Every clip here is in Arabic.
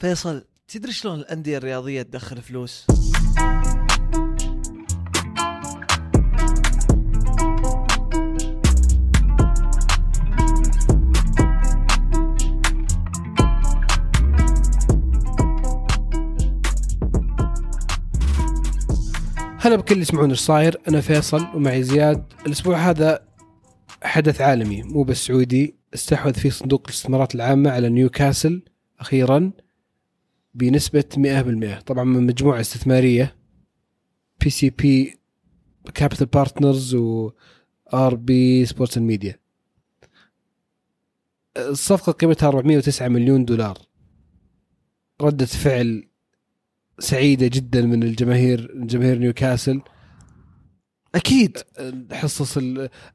فيصل تدري شلون الأندية الرياضية تدخل فلوس؟ هلا بكل اللي يسمعون إيش صاير أنا فيصل ومعي زياد. الأسبوع هذا حدث عالمي مو بس سعودي. استحوذ فيه صندوق الاستثمارات العامة على نيوكاسل أخيرا. بنسبة 100% طبعا من مجموعة استثمارية. بي سي بي كابيتال بارتنرز و آر بي سبورتس ميديا الصفقة قيمتها 409 مليون دولار. ردة فعل سعيدة جدا من الجماهير جماهير نيوكاسل. أكيد حصص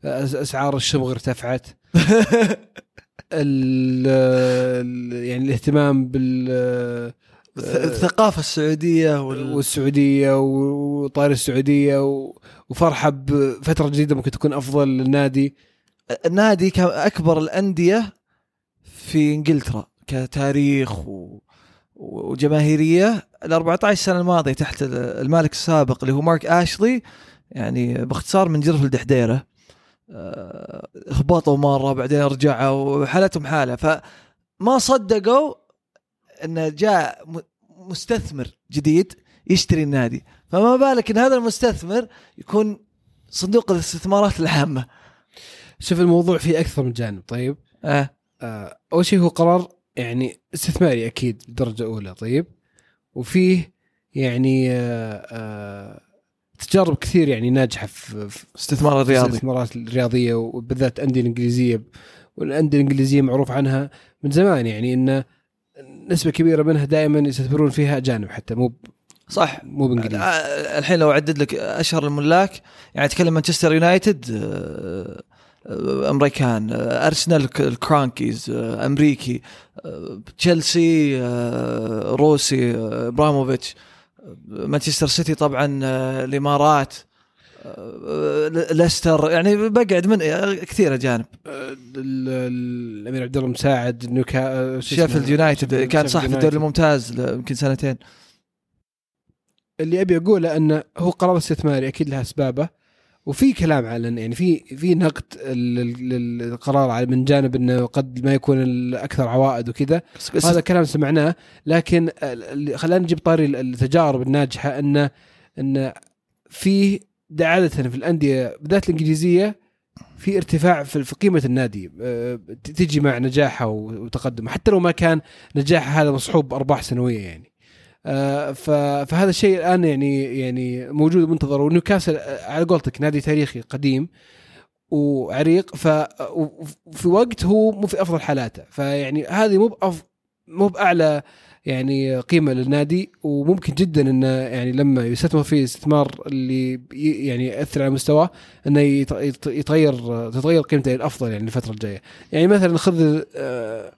أسعار الشمغ ارتفعت. ال- يعني الاهتمام بال الثقافة السعودية وال... والسعودية وطائر السعودية و- وفرحة بفتره جديدة ممكن تكون أفضل للنادي. النادي كان أكبر الأندية في إنجلترا كتاريخ و... وجماهيرية. ال 14 سنة الماضية تحت المالك السابق اللي هو مارك آشلي يعني باختصار من جرف الدحديرة. آه، هبطوا مرة بعدين رجعوا حالتهم حالة. فما صدقوا انه جاء مستثمر جديد يشتري النادي. فما بالك إن هذا المستثمر يكون صندوق الاستثمارات العامة. شوف الموضوع فيه أكثر من جانب طيب؟ آه. آه، أول شيء هو قرار يعني استثماري أكيد درجه اولى طيب؟ وفيه يعني آه، آه، تجارب كثير يعني ناجحة في استثمار الرياضي. الاستثمارات الرياضية وبالذات الأندية الإنجليزية والأندية الإنجليزية معروف عنها من زمان يعني ان نسبة كبيرة منها دائما يستثمرون فيها أجانب حتى مو صح. مو بانجليزي الحين لو أعدد لك أشهر الملاك يعني تكلم مانشستر يونايتد آه، آه، أمريكان آه، أرسنال الكرانكيز أمريكي تشيلسي روسي ابراموفيتش مانشستر سيتي طبعا الإمارات. ليستر يعني بقعد من كثير أجانب. ال- ال- الأمير عبد الله مساعد نيوكا آه،؟ شيفيلد يونايتد كان صح في الدوري. الممتاز يمكن سنتين. اللي أبي أقوله انه هو قرار استثماري أكيد له أسبابه. وفي كلام على يعني في في نقد لل- لل- للقرار على من جانب إنه قد ما يكون الأكثر عوائد وكذا. هذا كلام سمعناه. لكن خلينا نجيب طاري التجارب الناجحة انه انه في ده عادة في الأندية بالذات الإنجليزية في ارتفاع في قيمة النادي. أه، تجي مع نجاحه وتقدمه. حتى لو ما كان نجاحه هذا مصحوب بأرباح سنوية يعني. ف- فهذا الشيء الآن يعني يعني موجود ومنتظر. ونيوكاسل أه، على قولتك نادي تاريخي قديم وعريق. ف وفي وقت هو مو في أفضل حالاته. فيعني هذه مو مو بأعلى يعني قيمة للنادي وممكن جدا إنه يعني لما يستثمر فيه استثمار اللي يعني يأثر على مستواه إنه يت- يت- يتغير تتغير قيمته للأفضل يعني الفترة الجاية. يعني مثلا خذ آه،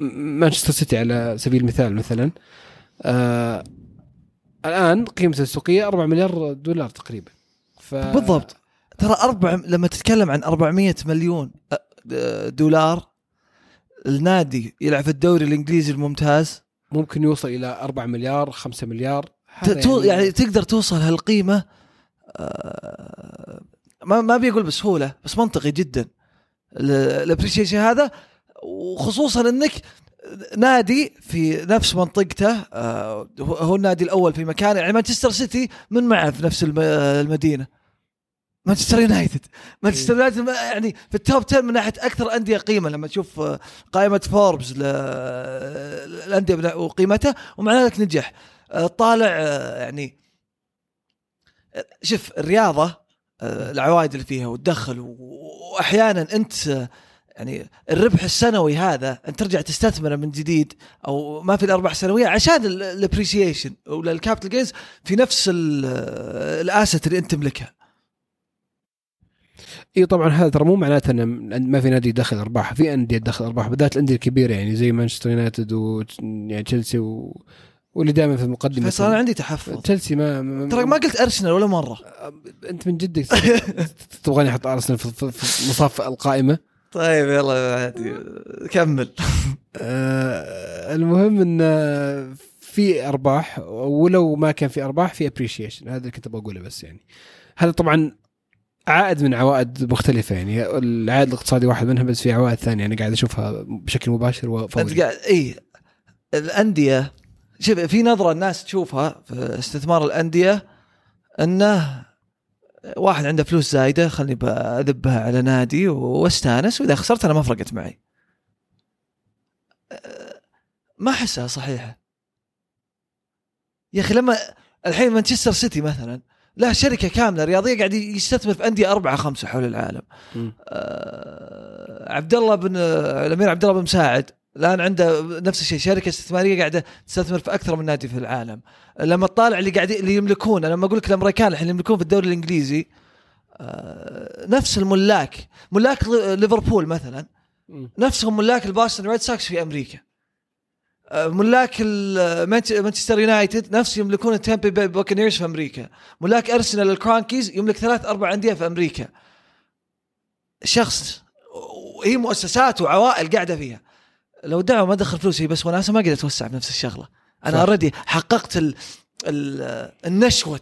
مانشستر سيتي على سبيل المثال مثلا. آه، الآن قيمته السوقية 4 مليار دولار تقريبا. ف... بالضبط. ترى أربع لما تتكلم عن 400 مليون أ- دولار النادي يلعب في الدوري الإنجليزي الممتاز. ممكن يوصل إلى 4 مليار 5 مليار. تو- يعني تقدر توصل هالقيمة آه، ما ما بيقول بسهولة بس منطقي جدا. ال appreciation هذا وخصوصا إنك نادي في نفس منطقته آه، هو النادي الأول في مكانه يعني مانشستر سيتي من معه في نفس الم- المدينة. مانشستر يونايتد مانشستر يونايتد يعني في ال top 10 من ناحية أكثر أندية قيمة لما تشوف آه، قائمة فوربس للانديه بنا- وقيمتها ومع ذلك نجح. آه، طالع آه، يعني آه، شوف الرياضة آه، العوائد اللي فيها والدخل وأحيانا أنت آه، يعني الربح السنوي هذا أنت ترجع تستثمره من جديد أو ما في الأرباح السنوية عشان ال appreciation ولا ال capital gains في نفس ال- آه، الاسيت اللي أنت تملكها. اي طبعا هذا ترى مو معناته ان ما في نادي يدخل أرباح. في أندية تدخل أرباح بالذات الأندية الكبيرة يعني زي مانشستر يونايتد و يعني تشيلسي و... واللي دائما في المقدمة. فيصل أنا عندي تحفظ. تشيلسي ما, ترى ما قلت أرسنال ولا مرة. أنت من جدك. تبغاني أحط أرسنال في, مصاف القائمة؟ طيب يلا كمل. آه المهم إن في أرباح ولو ما كان في أرباح في ابريشيشن هذا اللي كنت بقوله بس يعني. هذا طبعا عائد من عوائد مختلفة يعني العائد الاقتصادي واحد منها بس في عوائد ثانية أنا قاعد أشوفها بشكل مباشر وفوري قاعد اي الأندية شوف في نظرة الناس تشوفها في استثمار الأندية أنه واحد عنده فلوس زايدة خلني اذبها على نادي واستأنس وإذا خسرت أنا ما فرقت معي. ما أحسها صحيحة. يا أخي لما الحين مانشستر سيتي مثلا له شركة كاملة رياضية قاعد يستثمر في أندية أربعة خمسة حول العالم. آه، عبد الله بن الأمير عبد الله بن مساعد الآن عنده نفس الشيء شركة استثمارية قاعدة تستثمر في أكثر من نادي في العالم لما تطالع اللي قاعد اللي يملكون لما أقول لك الأمريكان الحين يملكون في الدوري الإنجليزي آه، نفس الملاك ملاك ليفربول مثلا. نفسهم ملاك البوسطن ريد سوكس في أمريكا ملاك مانشستر يونايتد نفس يملكون التامبي باي بوكانيرز في أمريكا. ملاك ارسنال الكرانكيز يملك ثلاث أربع أندية في أمريكا. شخص وهي مؤسسات وعوائل قاعدة فيها. لو الدعوة ما دخل فلوس هي بس وناسة ما قدرت توسع بنفس الشغلة. أنا. already حققت ال ال النشوة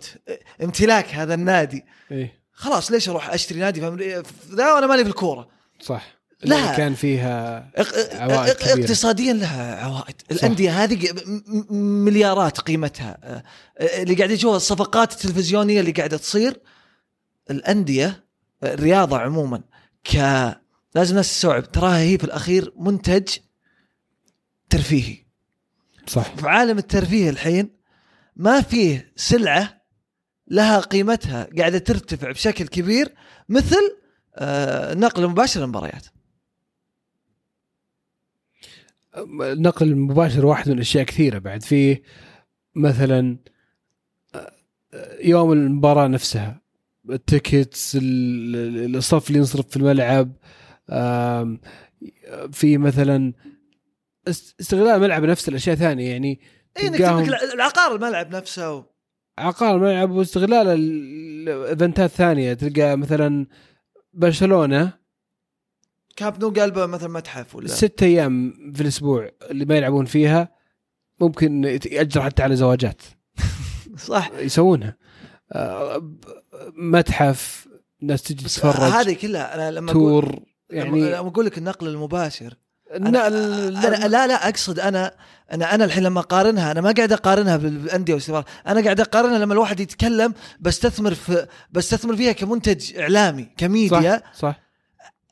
امتلاك هذا النادي. إيه. خلاص ليش أروح أشتري نادي في في ذا وأنا مالي في الكورة. صح. اللي كان فيها عوائد كبيرة. اقتصاديا لها عوائد. الأندية هذه مليارات قيمتها. اللي قاعد يشوفها الصفقات التلفزيونية اللي قاعدة تصير الأندية الرياضة عموما ك لازم الناس تستوعب تراها هي في الأخير منتج ترفيهي. صح. في عالم الترفيه الحين ما فيه سلعة لها قيمتها قاعدة ترتفع بشكل كبير مثل النقل المباشر للمباريات النقل المباشر واحد من أشياء كثيرة بعد. فيه مثلا يوم المباراة نفسها ال tickets ال- ال- الصف اللي ينصرف في الملعب في مثلا است- استغلال الملعب نفسه الأشياء ثانية يعني اي العقار الملعب نفسه. و... عقار الملعب واستغلال ال- ال event ات ثانية. تلقى مثلا برشلونة كامب نو قلبه مثلا متحف ولا؟ ست أيام في الأسبوع اللي ما يلعبون فيها ممكن يأجر حتى على زواجات. صح. يسوونها. آه، متحف ناس تجي تتفرج هذه كلها أنا لما tour يعني يعني لما أقول لك النقل المباشر أنا, أنا لا لا أقصد أنا أنا أنا الحين لما أقارنها أنا ما قاعد أقارنها بالأندية والاستثمار أنا قاعد أقارنها لما الواحد يتكلم بستثمر في بستثمر فيها كمنتج إعلامي كميديا. صح صح.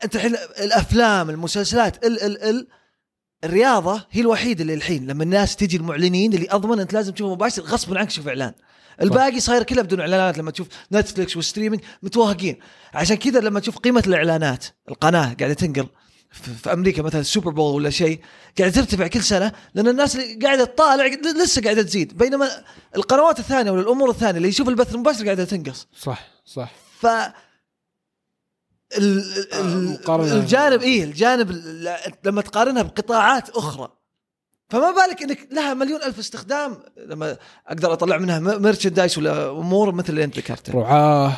أنت الحين الأفلام المسلسلات ال ال ال الرياضة هي الوحيدة اللي الحين لما الناس تجي المعلنين اللي أضمن أنت لازم تشوفه مباشر غصبا عنك تشوف إعلان. الباقي صاير كله بدون إعلانات لما تشوف نتفلكس و streaming متوهقين. عشان كذا لما تشوف قيمة الإعلانات القناة قاعدة تنقل في أمريكا مثلا السوبر بول ولا شيء قاعدة ترتفع كل سنة لأن الناس اللي قاعدة تطالع لسه قاعدة تزيد. بينما القنوات الثانية ولا الأمور الثانية اللي يشوف البث المباشر قاعدة تنقص. صح صح. ف مقارنة. الجانب إيه الجانب ال- لما تقارنها بقطاعات أخرى. فما بالك إنك لها مليون ألف استخدام لما أقدر أطلع منها merchandise ولا أمور مثل اللي أنت ذكرتها رعاة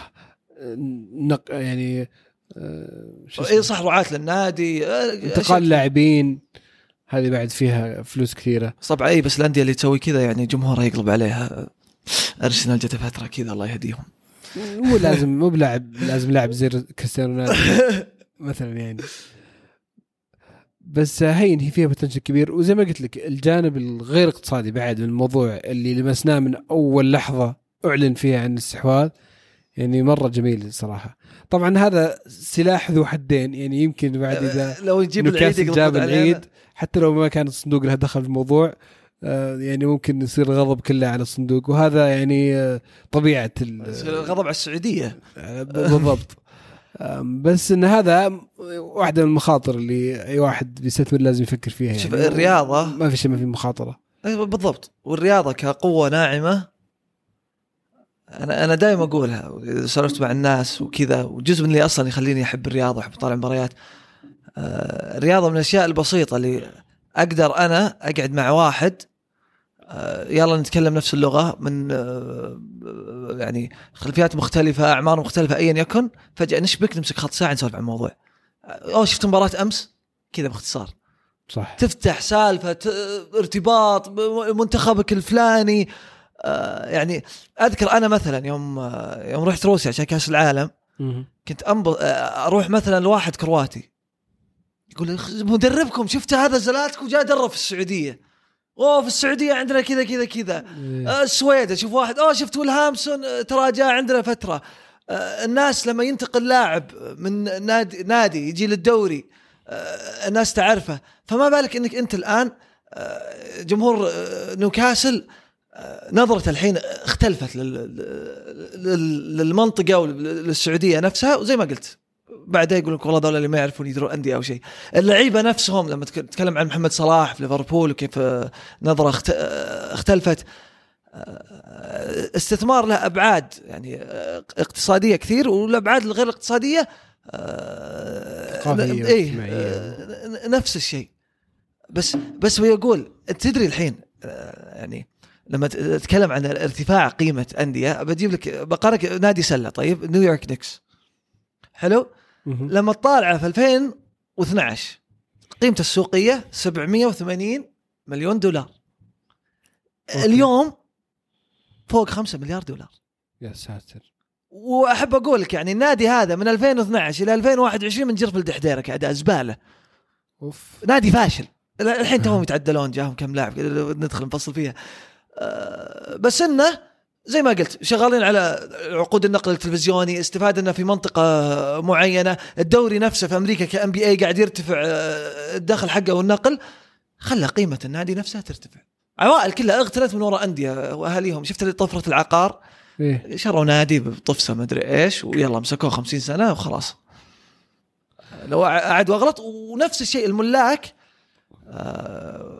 نق يعني آه،؟ اي صح رعاة للنادي آه، انتقال لاعبين. هذه بعد فيها فلوس كثيرة. طبعا اي بس الأندية اللي تسوي كذا يعني جمهورها يقلب عليها. أرسنال جت فترة كذا الله يهديهم. مو لازم مو بلاعب لازم لاعب زي كريستيانو رونالدو مثلا يعني. بس هين هي فيها بوتنشل كبير. وزي ما قلت لك الجانب الغير اقتصادي بعد من الموضوع اللي لمسناه من أول لحظة أعلن فيها عن الاستحواذ يعني مرة جميل صراحة. طبعا هذا سلاح ذو حدين يعني يمكن بعد إذا لو يجيب العيد جاب. العيد حتى لو ما كان الصندوق له دخل في الموضوع يعني ممكن يصير الغضب كله على الصندوق وهذا يعني آه، طبيعة ال- الغضب على السعودية. آه، بالضبط. بس إن هذا واحدة من المخاطر اللي أي واحد بيستثمر لازم يفكر فيها يعني. شوف الرياضة- ما في شيء ما في مخاطرة. بالضبط. والرياضة كقوة ناعمة أنا أنا دائما أقولها سولفت مع الناس وكذا وجزء من اللي أصلا يخليني أحب الرياضة واحب أطالع مباريات. آه، الرياضة من الأشياء البسيطة اللي أقدر أنا أقعد مع واحد آه، يلا نتكلم نفس اللغة من آه، يعني خلفيات مختلفة أعمار مختلفة ايا يكن فجأة نشبك نمسك خط ساعة نسولف عن الموضوع. أوه شفت مباراة أمس؟ كذا باختصار. صح. تفتح سالفة آه، ارتباط بمنتخبك الفلاني. آه، يعني أذكر أنا مثلا يوم آه، يوم رحت روسيا عشان كأس العالم. كنت. أروح مثلا لواحد كرواتي. يقول لي "خ- مدربكم شفت هذا زلاتكو؟ جاء درب في السعودية. أوه في السعودية عندنا كذا كذا كذا. إيه. آه، السويد أشوف واحد. أوه شفت ويلهامسون آه، ترى جاء عندنا فترة. آه، الناس لما ينتقل لاعب من نادي نادي يجي للدوري آه، الناس تعرفه. فما بالك إنك أنت الآن آه، جمهور آه، نيوكاسل آه، نظرته الحين اختلفت لل- لل- للمنطقة وللسعوديه نفسها وزي ما قلت. بعدين يقول لك والله دول اللي ما يعرفون يدرون أندية أو شيء اللعيبة نفسهم لما تك- تتكلم عن محمد صلاح في ليفربول وكيف آه، نظرة آه، اختلفت آه، استثمار له أبعاد يعني اقتصادية كثير والأبعاد الغير اقتصادية واجتماعية. آه، نفس الشيء بس بس ويقول أنت تدري الحين يعني لما تتكلم عن ارتفاع قيمة أندية بجيب لك بقارك نادي سلة طيب نيويورك نيكس حلو. لما تطالعه في 2012 قيمته السوقية 780 مليون دولار. okay. اليوم فوق 5 مليار دولار. يا ساتر. وأحب أقول لك يعني النادي هذا من 2012 إلى 2021 من جرف الدحديرة كأداء زبالة أوف. نادي فاشل. الحين توهم يتعدلون جاهم كم لاعب ندخل نفصل فيها. آه، بس إنه زي ما قلت شغالين على عقود النقل التلفزيوني استفاد انه في منطقة معينة. الدوري نفسه في أمريكا ك NBA قاعد يرتفع آه، الدخل حقه والنقل خلى قيمة النادي نفسها ترتفع. عوائل كلها اغتنت من وراء أندية وأهاليهم. شفت طفرة العقار؟ إيه. شروا نادي بطفسة ما أدري إيش ويلا مسكوه 50 سنة وخلاص. لو أعد وأغلط. ونفس الشيء الملاك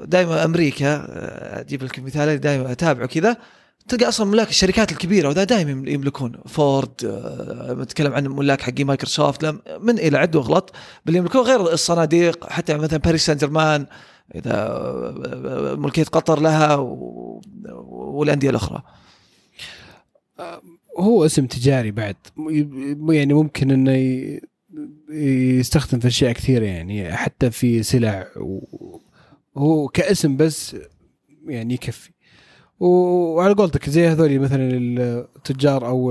دائما أمريكا آه، أجيب لك مثال دائما أتابعه كذا. تلقى أصلا ملاك الشركات الكبيرة وذا دائما يملكون فورد آه، نتكلم عن ملاك حقي مايكروسوفت من إلى عد واغلط باللي يملكون غير الصناديق حتى مثلا باريس سان جيرمان إذا آه، ملكية قطر لها والأندية الأخرى. هو اسم تجاري بعد. يعني ممكن إنه يستخدم في أشياء كثيرة يعني حتى في سلع هو كاسم بس يعني يكفي. وعلى قولتك زي هذول مثلا التجار أو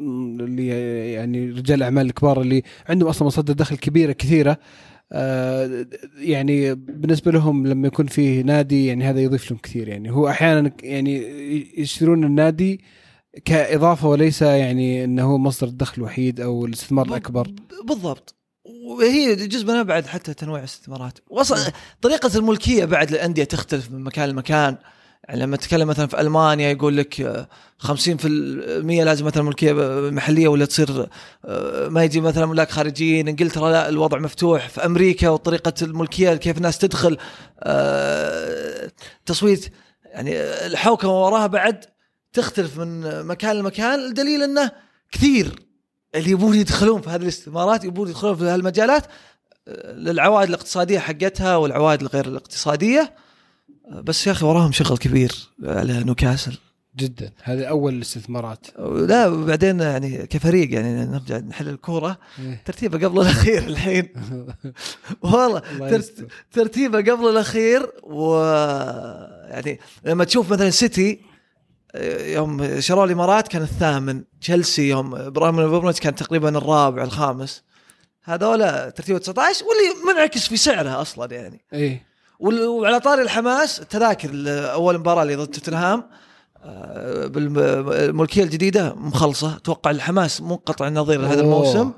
اللي يعني رجال الأعمال الكبار اللي عندهم أصلا مصادر دخل كبيرة كثيرة آه، يعني بالنسبة لهم لما يكون فيه نادي يعني هذا يضيف لهم كثير. يعني هو أحيانا يعني يشترون النادي كإضافة وليس يعني إنه هو مصدر الدخل الوحيد أو الاستثمار الأكبر. بالضبط. وهي جزء منها بعد حتى تنويع الاستثمارات. واصلا طريقة الملكية بعد للانديه تختلف من مكان لمكان. يعني لما تتكلم مثلا في ألمانيا يقول لك آه، 50% لازم مثلا ملكية محلية ولا تصير ما يجي مثلا ملاك خارجيين إنجلترا لا الوضع مفتوح. في أمريكا وطريقة الملكية كيف الناس تدخل آه، تصويت. يعني الحوكمة وراها بعد تختلف من مكان لمكان. الدليل إنه كثير اللي يبون يدخلون في هذه الاستثمارات يبون يدخلون في هالمجالات آه، للعوائد الاقتصادية حقتها والعوائد الغير الاقتصادية. بس يا أخي وراهم شغل كبير على نوكاسل جدا. هذا أول الاستثمارات. لا بعدين يعني كفريق يعني نرجع نحل الكورة. ترتيبه قبل الأخير الحين. والله. ترتيبه قبل الأخير و يعني لما تشوف مثلا سيتي يوم شروا الإمارات كان الثامن تشيلسي يوم إبراهيم إبراهيموفيتش كان تقريبا الرابع الخامس. هذول ترتيبه 19 واللي منعكس في سعرها أصلا يعني. إيه. وعلى طاري الحماس التذاكر ل- أول مباراة اللي ضد توتنهام آه، بالملكيه الجديدة مخلصة. أتوقع الحماس منقطع النظير لهذا. الموسم.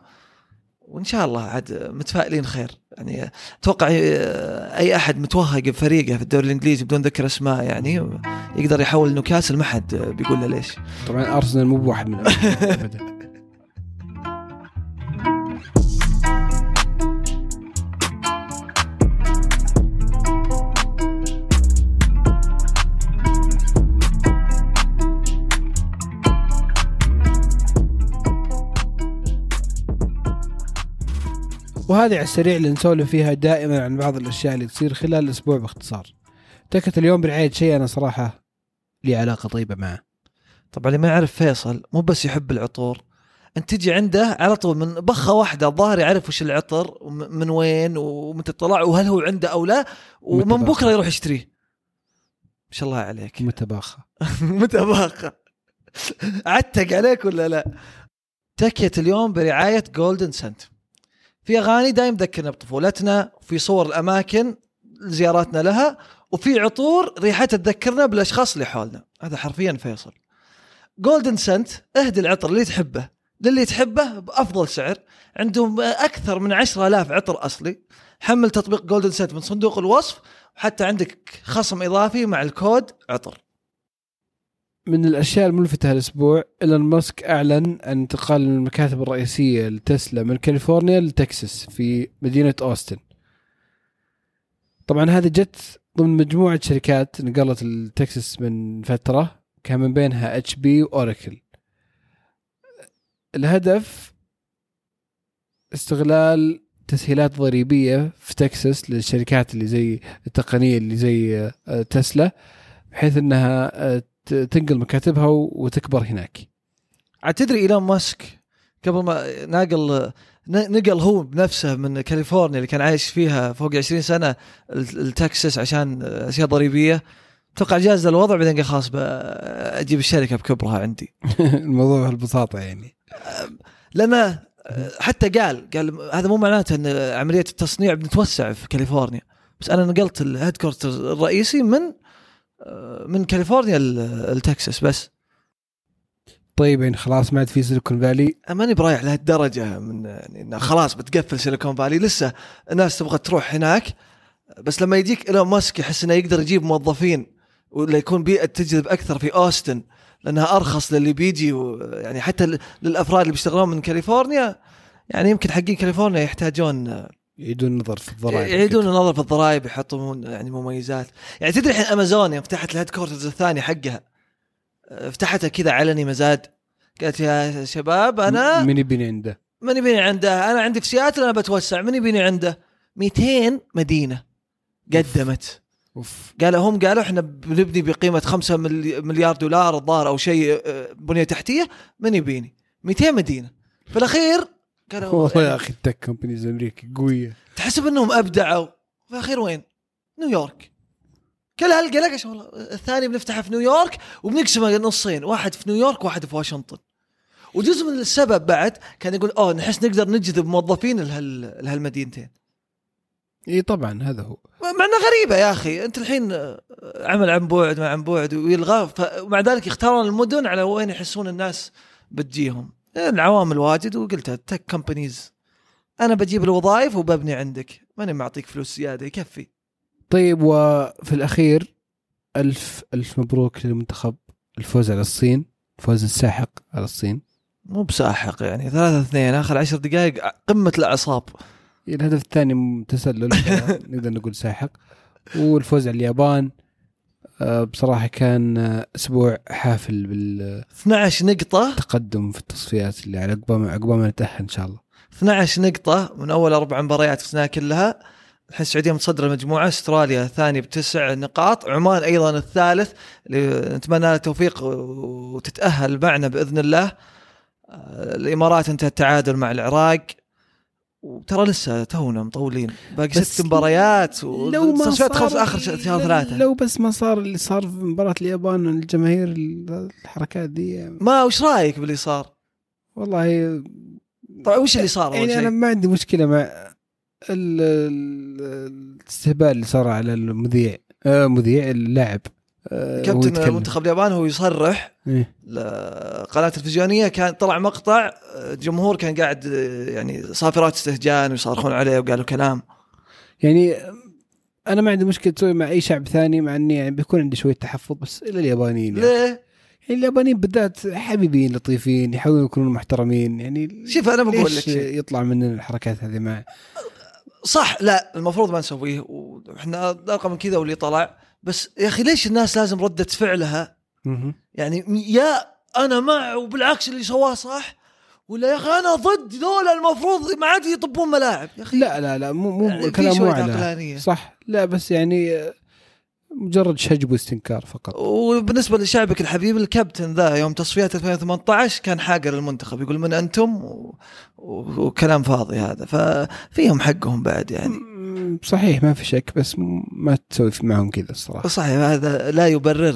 وإن شاء الله عاد متفائلين خير. يعني أتوقع آه، أي أحد متوهق بفريقه في الدوري الإنجليزي بدون ذكر أسماء يعني يقدر يحول نوكاسل ما حد بيقول له ليش. طبعا أرسنال مو بواحد من ابدا. وهذه على السريع اللي نسولف فيها دائما عن بعض الأشياء اللي تصير خلال الأسبوع باختصار. تكت اليوم برعايه شيء أنا صراحة لي علاقة طيبة معه. طبعا اللي ما يعرف فيصل مو بس يحب العطور. أنت تجي عنده على طول من بخة واحدة الظاهر يعرف وش العطر من وين ومتى طلع وهل هو عنده أو لا ومن بكرة يروح يشتريه. ما شاء الله عليك. متباخه متى باقة عتق عليك ولا لا؟ تكية اليوم برعاية جولدن سنت في أغاني دايم تذكرنا بطفولتنا وفي صور الأماكن زياراتنا لها وفي عطور ريحتها تذكرنا بالأشخاص اللي حولنا. هذا حرفيا فيصل. جولدن سنت اهدي العطر اللي تحبه. للي تحبه بأفضل سعر. عندهم أكثر من عشرة آلاف عطر أصلي. حمل تطبيق جولدن سنت من صندوق الوصف وحتى عندك خصم إضافي مع الكود عطر. من الأشياء الملفتة هالأسبوع إيلون ماسك أعلن عن انتقال المكاتب الرئيسية لتسلا من كاليفورنيا لتكساس في مدينة أوستن. طبعا هذه جت ضمن مجموعة شركات نقلت لتكساس من فترة كان من بينها إتش بي وأوراكل. الهدف استغلال تسهيلات ضريبية في تكساس للشركات اللي زي التقنية اللي زي آه، تسلا بحيث إنها آه، تنقل مكاتبها وتكبر هناك. عاد تدري إيلون ماسك قبل ما ناقل نقل هو بنفسه من كاليفورنيا اللي كان عايش فيها فوق 20 سنة لتكساس عشان أشياء ضريبية. أتوقع جاز الوضع بعدين قال خلاص أجيب الشركة بكبرها عندي. الموضوع ببساطه يعني. لأن حتى قال قال هذا مو معناته إن عملية التصنيع بنتوسع في كاليفورنيا بس أنا نقلت ال head الرئيسي من من كاليفورنيا لتكساس بس. طيب يعني خلاص ما عاد في سيليكون فالي. ماني برايح لهالدرجة من يعني إنه خلاص بتقفل سيليكون فالي. لسه الناس تبغى تروح هناك بس لما يجيك إيلون ماسك يحس إنه يقدر يجيب موظفين ولا يكون بيئة تجذب أكثر في أوستن لأنها أرخص للي بيجي يعني حتى للأفراد اللي بيشتغلون من كاليفورنيا. يعني يمكن حقين كاليفورنيا يحتاجون يعيدون النظر في الضرائب يعيدون النظر في الضرائب يحطون يعني مميزات. يعني تدري الحين امازون يوم فتحت ال headquarters الثاني حقها فتحتها كذا علني مزاد. قالت يا شباب أنا من يبيني عنده؟ من يبيني عنده. أنا عندي في سياتل أنا بتوسع. من يبيني عنده؟ 200 مدينة قدمت. أوف. قالوا هم قالوا إحنا بنبني بقيمة 5 مليار دولار الظاهر أو شيء آه، بنية تحتية من يبيني؟ 200 مدينة. في الأخير قالوا والله يا أخي ال tech companies أمريكا قوية. تحسب إنهم أبدعوا. في الأخير وين؟ نيويورك. كل هالقلق والله الثاني بنفتحه في نيويورك وبنقسمه نصين واحد في نيويورك واحد في واشنطن. وجزء من السبب بعد كان يقول أوه نحس نقدر نجذب موظفين لهال لهالمدينتين. إي طبعا هذا هو. مع إنها غريبة يا أخي. أنت الحين آه، عمل عن بعد مع عن بعد ويلغى. ومع ذلك يختارون المدن على وين يحسون الناس بتجيهم. العوامل واجد وقلتها التك كومبانيز أنا بجيب الوظائف وببني عندك. ماني معطيك فلوس زيادة يكفي. طيب وفي الأخير ألف ألف مبروك للمنتخب. الفوز على الصين الفوز الساحق على الصين. مو بساحق يعني ثلاثة اثنين آخر عشر دقائق قمة الأعصاب. الهدف الثاني تسلل. نقدر نقول ساحق. والفوز على اليابان. آه، بصراحة كان أسبوع حافل بالتقدم 12 نقطه في التصفيات اللي على عقبال ما عقبال ما نتأهل إن شاء الله. 12 12 نقطة من أول أربع مباريات فزناها كلها. الحين السعودية متصدرة المجموعه أستراليا ثاني بتسع نقاط. عمان أيضا الثالث. اللي نتمنى لها التوفيق وتتأهل معنا بإذن الله. آه، الإمارات انتهى التعادل مع العراق. وترى لسه تونا مطولين باقي ست مباريات لو ما صار آخر شهر ثلاثة لو بس ما صار اللي صار في مباراة اليابان الجماهير الحركات دي ما وش رأيك باللي صار؟ والله طبعا وش اللي صار يعني أنا؟ ما عندي مشكلة مع ال- ال- الاستهبال اللي صار على المذيع آه مذيع اللاعب كابتن يتكلم. منتخب اليابان هو يصرح إيه. قناه تلفزيونية كان طلع مقطع الجمهور كان قاعد يعني صافرات استهجان ويصارخون عليه وقالوا كلام يعني أنا ما عندي مشكلة تسوي مع أي شعب ثاني مع إني يعني بيكون عندي شوية تحفظ بس الا اليابانيين يعني. ليه؟ يعني اليابانيين بالذات حبيبين لطيفين يحاولون يكونون محترمين يعني شوف أنا بقول لك. يطلع مننا الحركات هذه مع صح لا المفروض ما نسويه وإحنا نلقى من كذا واللي طلع بس يا أخي ليش الناس لازم ردة فعلها. يعني يا أنا مع وبالعكس اللي سواه صح ولا يا أخي أنا ضد ذولا المفروض ما عاد يطبون ملاعب. يا أخي لا لا لا مو مو يعني الكلام مو على. صح. لا بس يعني آه، مجرد شجب واستنكار فقط. وبالنسبة لشعبك الحبيب الكابتن ذا يوم تصفيات 2018 كان حاقر المنتخب يقول من أنتم؟ و... وكلام فاضي هذا ففيهم حقهم بعد يعني. صحيح ما في شك بس ما تسوي معهم كذا الصراحة. صحيح هذا لا يبرر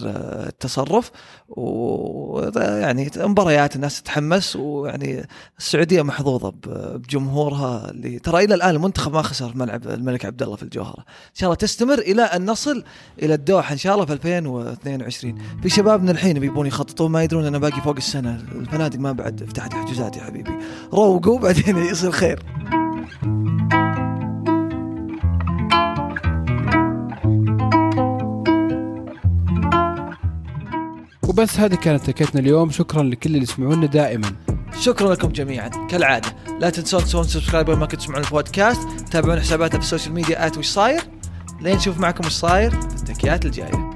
التصرف ويعني مباريات الناس تتحمس ويعني السعودية محظوظة بجمهورها اللي ترى إلى الآن المنتخب ما خسر ملعب الملك عبد الله في الجوهرة. إن شاء الله تستمر إلى أن نصل إلى الدوحه إن شاء الله في 2022 في شباب من الحين بيبون يخططون ما يدرون انه باقي فوق السنة. الفنادق ما بعد فتحت حجوزات يا حبيبي. روقوا بعدين يصير خير. وبس هذه كانت تكيتنا اليوم. شكرا لكل اللي يسمعونا دائما. شكرا لكم جميعا. كالعادة لا تنسون تسوون subscribe وين ما كنتوا تسمعون البودكاست. تابعون حساباتنا في ال social media at وش صاير. لين نشوف معكم وش صاير. في التكيات الجاية.